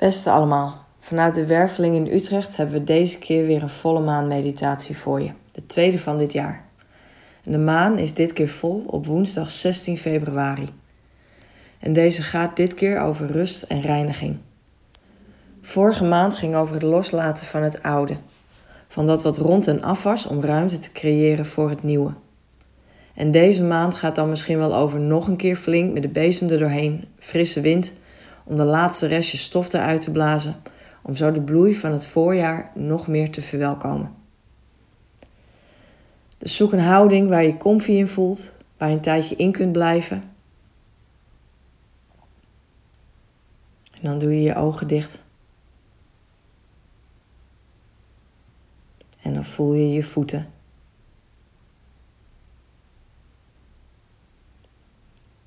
Beste allemaal, vanuit de Werveling in Utrecht hebben we deze keer weer een volle maan meditatie voor je. De tweede van dit jaar. En de maan is dit keer vol op woensdag 16 februari. En deze gaat dit keer over rust en reiniging. Vorige maand ging over het loslaten van het oude. Van dat wat rond en af was om ruimte te creëren voor het nieuwe. En deze maand gaat dan misschien wel over nog een keer flink met de bezem er doorheen, frisse wind om de laatste restjes stof eruit te blazen, om zo de bloei van het voorjaar nog meer te verwelkomen. Dus zoek een houding waar je comfy in voelt, waar je een tijdje in kunt blijven. En dan doe je je ogen dicht. En dan voel je je voeten.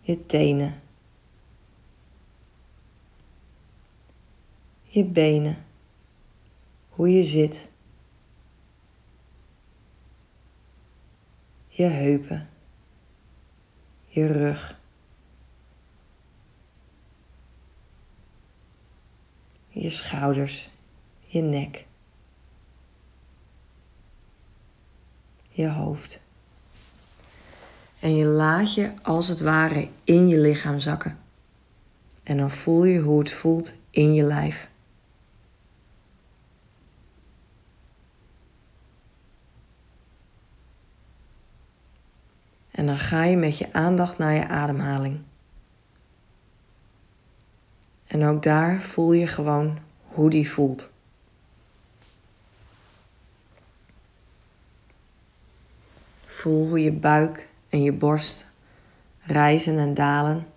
Je tenen. Je benen, hoe je zit, je heupen, je rug, je schouders, je nek, je hoofd. En je laat je als het ware in je lichaam zakken. En dan voel je hoe het voelt in je lijf. En dan ga je met je aandacht naar je ademhaling. En ook daar voel je gewoon hoe die voelt. Voel hoe je buik en je borst rijzen en dalen.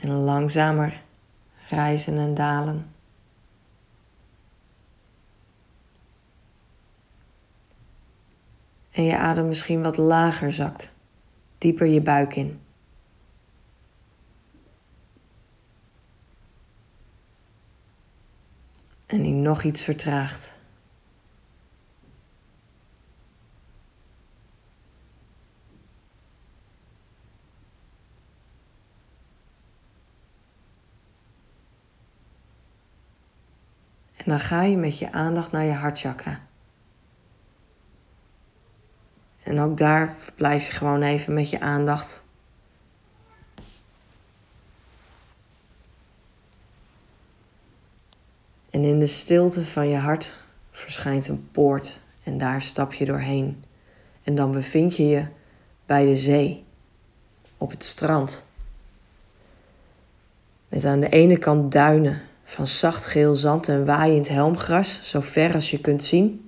En langzamer rijzen en dalen. En je adem misschien wat lager zakt, dieper je buik in. En die nog iets vertraagt. En dan ga je met je aandacht naar je hartchakra. En ook daar blijf je gewoon even met je aandacht. En in de stilte van je hart verschijnt een poort en daar stap je doorheen. En dan bevind je je bij de zee, op het strand. Met aan de ene kant duinen van zacht geel zand en waaiend helmgras, zo ver als je kunt zien.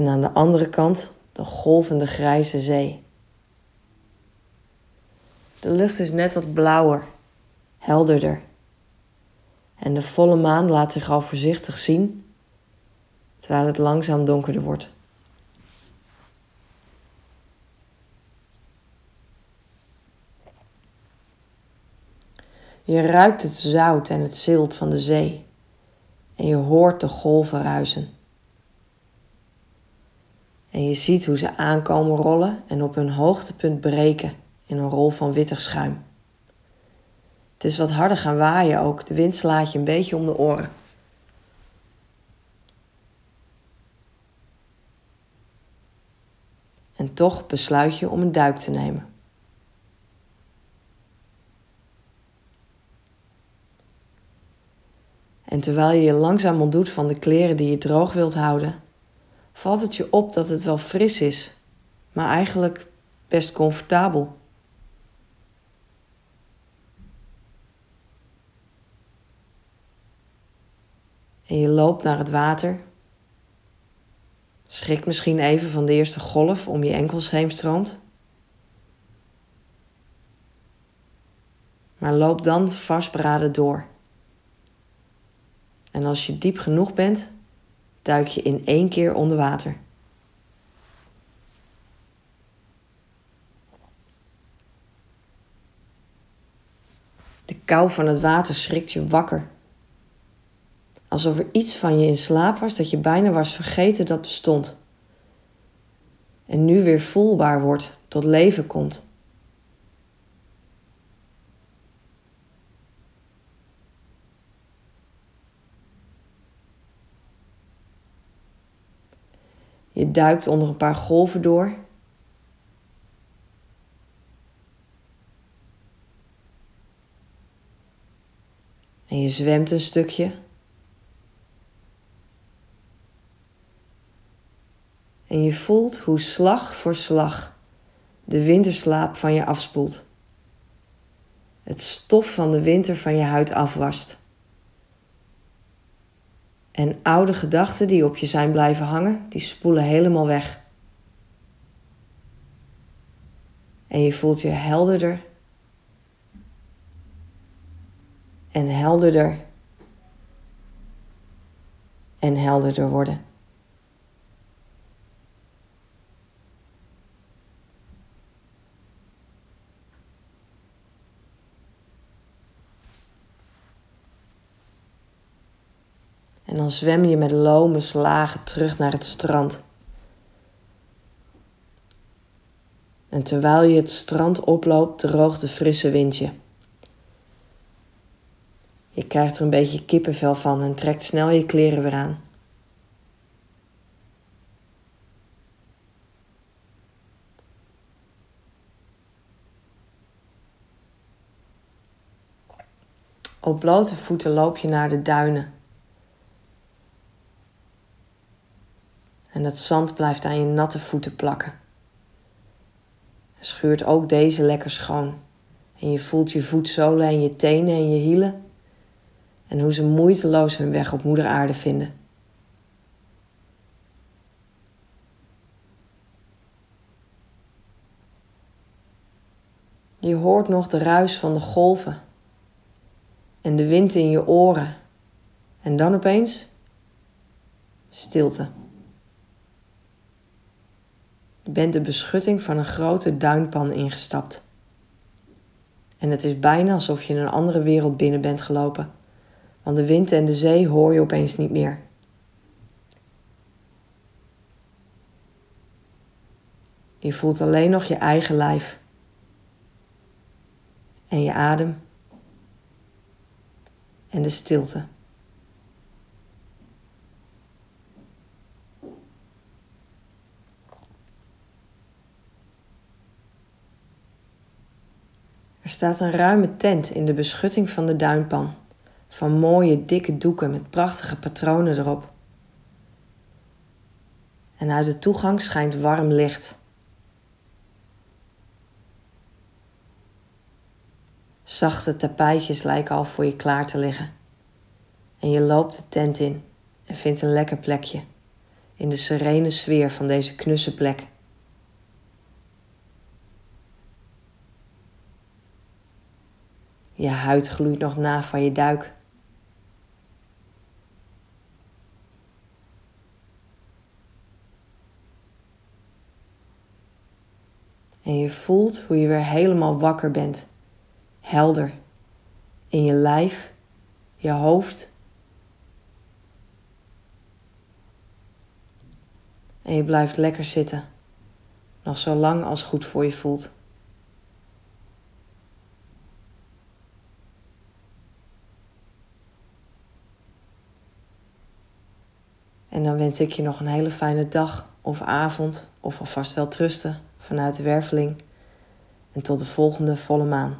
En aan de andere kant de golvende grijze zee. De lucht is net wat blauwer, helderder. En de volle maan laat zich al voorzichtig zien, terwijl het langzaam donkerder wordt. Je ruikt het zout en het zilt van de zee en je hoort de golven ruisen. En je ziet hoe ze aankomen rollen en op hun hoogtepunt breken in een rol van wittig schuim. Het is wat harder gaan waaien ook. De wind slaat je een beetje om de oren. En toch besluit je om een duik te nemen. En terwijl je je langzaam ontdoet van de kleren die je droog wilt houden, valt het je op dat het wel fris is, maar eigenlijk best comfortabel. En je loopt naar het water. Schrikt misschien even van de eerste golf om je enkels heen stroomt. Maar loop dan vastberaden door. En als je diep genoeg bent, duik je in één keer onder water. De kou van het water schrikt je wakker. Alsof er iets van je in slaap was dat je bijna was vergeten dat bestond. en nu weer voelbaar wordt, tot leven komt. Je duikt onder een paar golven door. En je zwemt een stukje. En je voelt hoe slag voor slag de winterslaap van je afspoelt. Het stof van de winter van je huid afwast. En oude gedachten die op je zijn blijven hangen, die spoelen helemaal weg. En je voelt je helderder en helderder en helderder worden. En dan zwem je met lome slagen terug naar het strand. En terwijl je het strand oploopt, droogt de frisse windje. Je krijgt er een beetje kippenvel van en trekt snel je kleren weer aan. Op blote voeten loop je naar de duinen. En het zand blijft aan je natte voeten plakken. Schuurt ook deze lekker schoon. En je voelt je voetzolen en je tenen en je hielen. En hoe ze moeiteloos hun weg op moeder aarde vinden. Je hoort nog de ruis van de golven en de wind in je oren. En dan opeens stilte. Bent de beschutting van een grote duinpan ingestapt. En het is bijna alsof je in een andere wereld binnen bent gelopen, want de wind en de zee hoor je opeens niet meer. Je voelt alleen nog je eigen lijf en je adem en de stilte. Er staat een ruime tent in de beschutting van de duinpan, van mooie dikke doeken met prachtige patronen erop. En uit de toegang schijnt warm licht. Zachte tapijtjes lijken al voor je klaar te liggen. En je loopt de tent in en vindt een lekker plekje in de serene sfeer van deze knusse plek. Je huid gloeit nog na van je duik. En je voelt hoe je weer helemaal wakker bent. Helder. In je lijf, je hoofd. En je blijft lekker zitten. Nog zo lang als goed voor je voelt. Wens ik je nog een hele fijne dag of avond of alvast wel trusten vanuit de werveling. En tot de volgende volle maan.